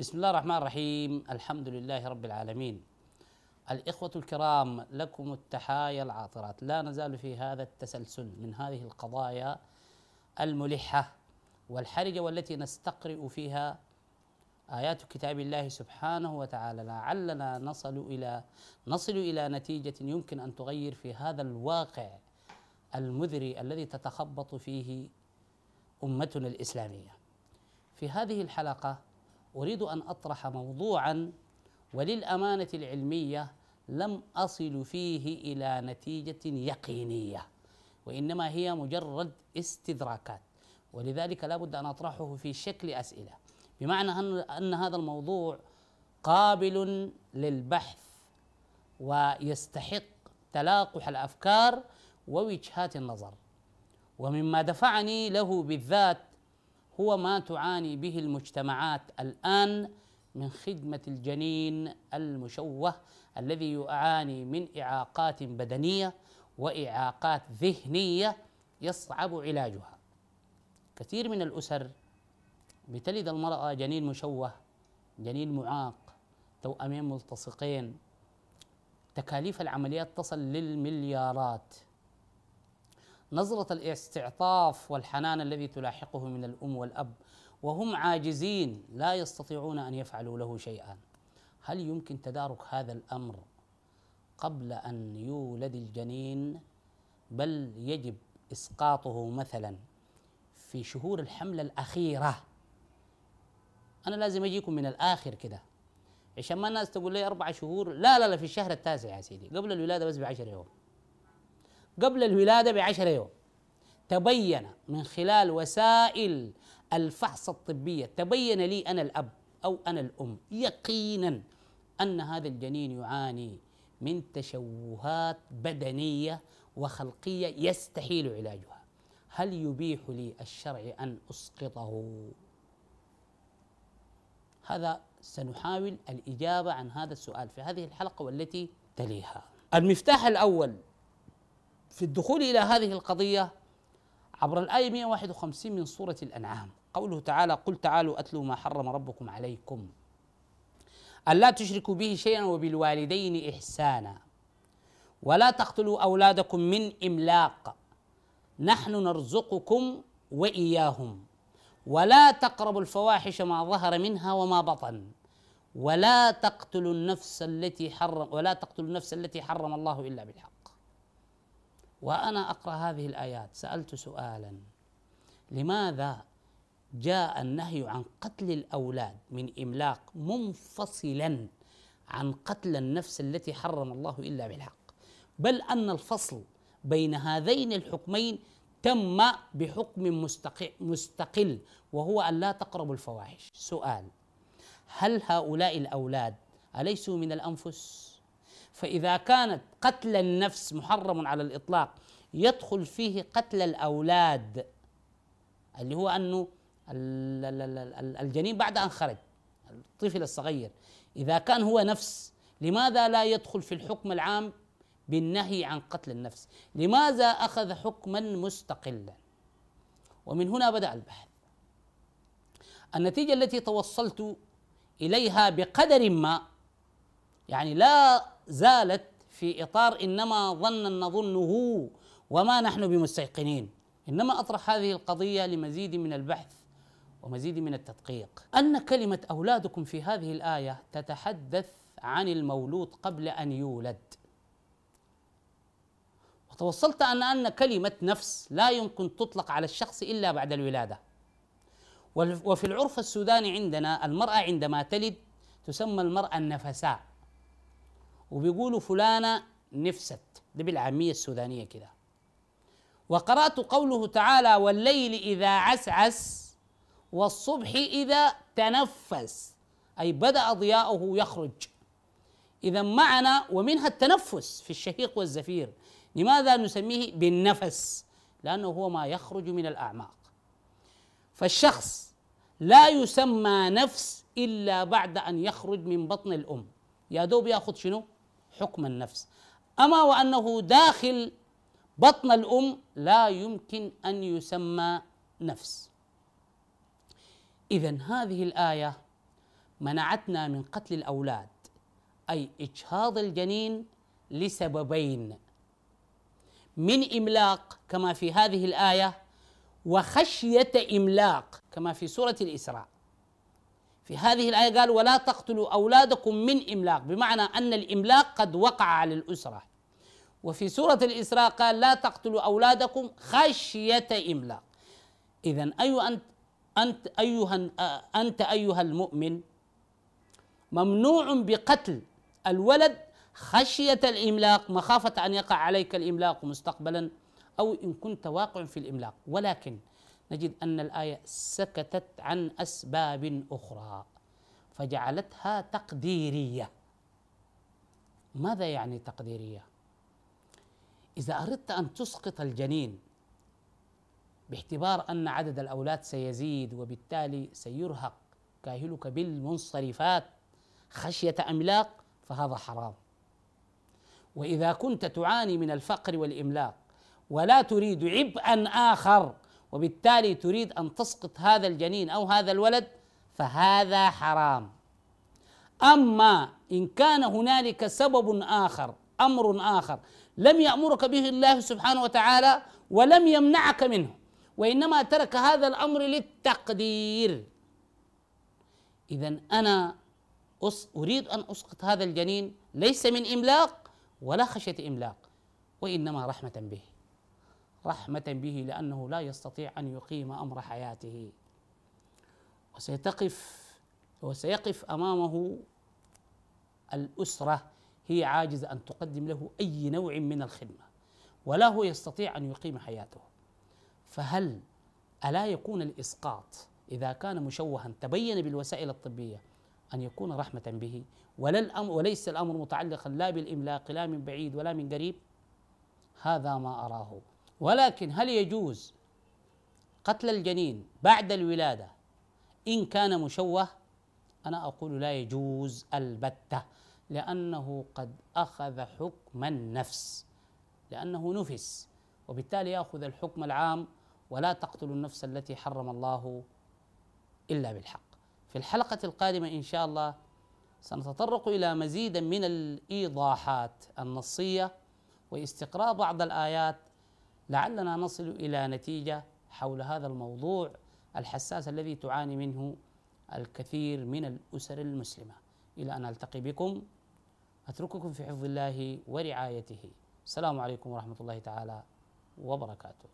بسم الله الرحمن الرحيم. الحمد لله رب العالمين. الإخوة الكرام لكم التحايا العاطرات. لا نزال في هذا التسلسل من هذه القضايا الملحة والحرجة والتي نستقرئ فيها آيات كتاب الله سبحانه وتعالى. لعلنا نصل إلى نصل إلى نتيجة يمكن أن تغير في هذا الواقع المذري الذي تتخبط فيه أمتنا الإسلامية. في هذه الحلقة أريد أن أطرح موضوعا وللأمانة العلمية لم أصل فيه إلى نتيجة يقينية وإنما هي مجرد استدراكات. ولذلك لا بد أن أطرحه في شكل أسئلة. بمعنى أن, أن هذا الموضوع قابل للبحث ويستحق تلاقح الأفكار ووجهات النظر. ومما دفعني له بالذات هو ما تعاني به المجتمعات الآن من خدمة الجنين المشوه الذي يعاني من إعاقات بدنية وإعاقات ذهنية يصعب علاجها. كثير من الأسر بتلد المرأة جنين مشوه جنين معاق توأمين ملتصقين. تكاليف العمليات تصل للمليارات. نظرة الاستعطاف والحنان الذي تلاحقه من الأم والأب وهم عاجزين لا يستطيعون أن يفعلوا له شيئا. هل يمكن تدارك هذا الأمر قبل أن يولد الجنين؟ بل يجب إسقاطه مثلا في شهور الحملة الأخيرة. أنا لازم أجيكم من الآخر كده. عشان ما الناس تقول لي أربع شهور لا لا لا في الشهر التاسع يا سيدي قبل الولادة بس بعشر يوم. قبل الولادة بعشر يوم. تبين من خلال وسائل الفحص الطبية تبين لي أنا الأب أو أنا الأم يقينا أن هذا الجنين يعاني من تشوهات بدنية وخلقية يستحيل علاجها. هل يبيح لي الشرع أن أسقطه؟ هذا سنحاول الإجابة عن هذا السؤال في هذه الحلقة والتي تليها. المفتاح الأول في الدخول إلى هذه القضية عبر الآية 151 من سورة الأنعام. قوله تعالى قل تعالوا أتلوا ما حرم ربكم عليكم. ألا تشركوا به شيئا وبالوالدين إحسانا. ولا تقتلوا أولادكم من إملاق. نحن نرزقكم وإياهم. ولا تقربوا الفواحش ما ظهر منها وما بطن. ولا تقتلوا النفس التي حرم ولا تقتلوا النفس التي حرم الله إلا بالحق. وأنا أقرأ هذه الآيات. سألت سؤالا لماذا جاء النهي عن قتل الأولاد من إملاق منفصلا عن قتل النفس التي حرم الله إلا بالحق؟ بل أن الفصل بين هذين الحكمين تم بحكم مستقل وهو أن لا تقربوا الفواحش. سؤال هل هؤلاء الأولاد أليسوا من الأنفس؟ فإذا كانت قتل النفس محرم على الإطلاق يدخل فيه قتل الأولاد اللي هو أنه الجنين بعد أن خرج الطفل الصغير. إذا كان هو نفس لماذا لا يدخل في الحكم العام بالنهي عن قتل النفس؟ لماذا أخذ حكما مستقلا؟ ومن هنا بدأ البحث. النتيجة التي توصلت إليها بقدر ما يعني لا زالت في إطار إنما ظن نظنه وما نحن بمستيقنين. إنما أطرح هذه القضية لمزيد من البحث ومزيد من التدقيق. أن كلمة أولادكم في هذه الآية تتحدث عن المولود قبل أن يولد. وتوصلت أن أن كلمة نفس لا يمكن تطلق على الشخص إلا بعد الولادة. وفي العرف السوداني عندنا المرأة عندما تلد تسمى المرأة النفساء. وبيقولوا فلانة نفست. ده بالعامية السودانية كده. وقرأت قوله تعالى والليل إذا عسعس والصبح إذا تنفس. أي بدأ ضياؤه يخرج. إذا معنا ومنها التنفس في الشهيق والزفير. لماذا نسميه بالنفس؟ لأنه هو ما يخرج من الأعماق. فالشخص لا يسمى نفس إلا بعد أن يخرج من بطن الأم. يا دوب يأخذ شنو؟ حكم النفس. أما وأنه داخل بطن الأم لا يمكن أن يسمى نفس. إذا هذه الآية منعتنا من قتل الأولاد أي إجهاض الجنين لسببين. من إملاق كما في هذه الآية وخشية إملاق كما في سورة الإسراء. في هذه الآية قال ولا تقتلوا أولادكم من إملاق بمعنى أن الإملاق قد وقع على الاسره وفي سورة الإسراء قال لا تقتلوا أولادكم خشية إملاق. اذا اي أنت أنت أيها أنت أيها المؤمن ممنوع بقتل الولد خشية الإملاق مخافة أن يقع عليك الإملاق مستقبلا أو إن كنت واقع في الإملاق. ولكن نجد أن الآية سكتت عن أسباب أخرى فجعلتها تقديرية. ماذا يعني تقديرية؟ إذا أردت أن تسقط الجنين باعتبار أن عدد الأولاد سيزيد وبالتالي سيرهق كاهلك بالمنصرفات خشية أملاق فهذا حرام. وإذا كنت تعاني من الفقر والإملاق ولا تريد عبئا آخر وبالتالي تريد أن تسقط هذا الجنين أو هذا الولد فهذا حرام. أما إن كان هنالك سبب آخر أمر آخر لم يأمرك به الله سبحانه وتعالى ولم يمنعك منه وإنما ترك هذا الأمر للتقدير. اذا أنا أريد أن أسقط هذا الجنين ليس من إملاق ولا خشية إملاق وإنما رحمة به. رحمة به لأنه لا يستطيع أن يقيم أمر حياته. وسيتقف وسيقف أمامه الأسرة هي عاجزة أن تقدم له أي نوع من الخدمة ولا هو يستطيع أن يقيم حياته. فهل ألا يكون الإسقاط إذا كان مشوها تبين بالوسائل الطبية أن يكون رحمة به ولا الأمر وليس الأمر متعلقا لا بالإملاق لا من بعيد ولا من قريب؟ هذا ما أراه. ولكن هل يجوز قتل الجنين بعد الولادة إن كان مشوه؟ أنا أقول لا يجوز البتة لأنه قد أخذ حكم النفس لأنه نفس وبالتالي يأخذ الحكم العام ولا تقتلوا النفس التي حرم الله إلا بالحق. في الحلقة القادمة إن شاء الله سنتطرق إلى مزيد من الإيضاحات النصية واستقراء بعض الآيات لعلنا نصل إلى نتيجة حول هذا الموضوع الحساس الذي تعاني منه الكثير من الأسر المسلمة. إلى أن ألتقي بكم أترككم في حفظ الله ورعايته. السلام عليكم ورحمة الله تعالى وبركاته.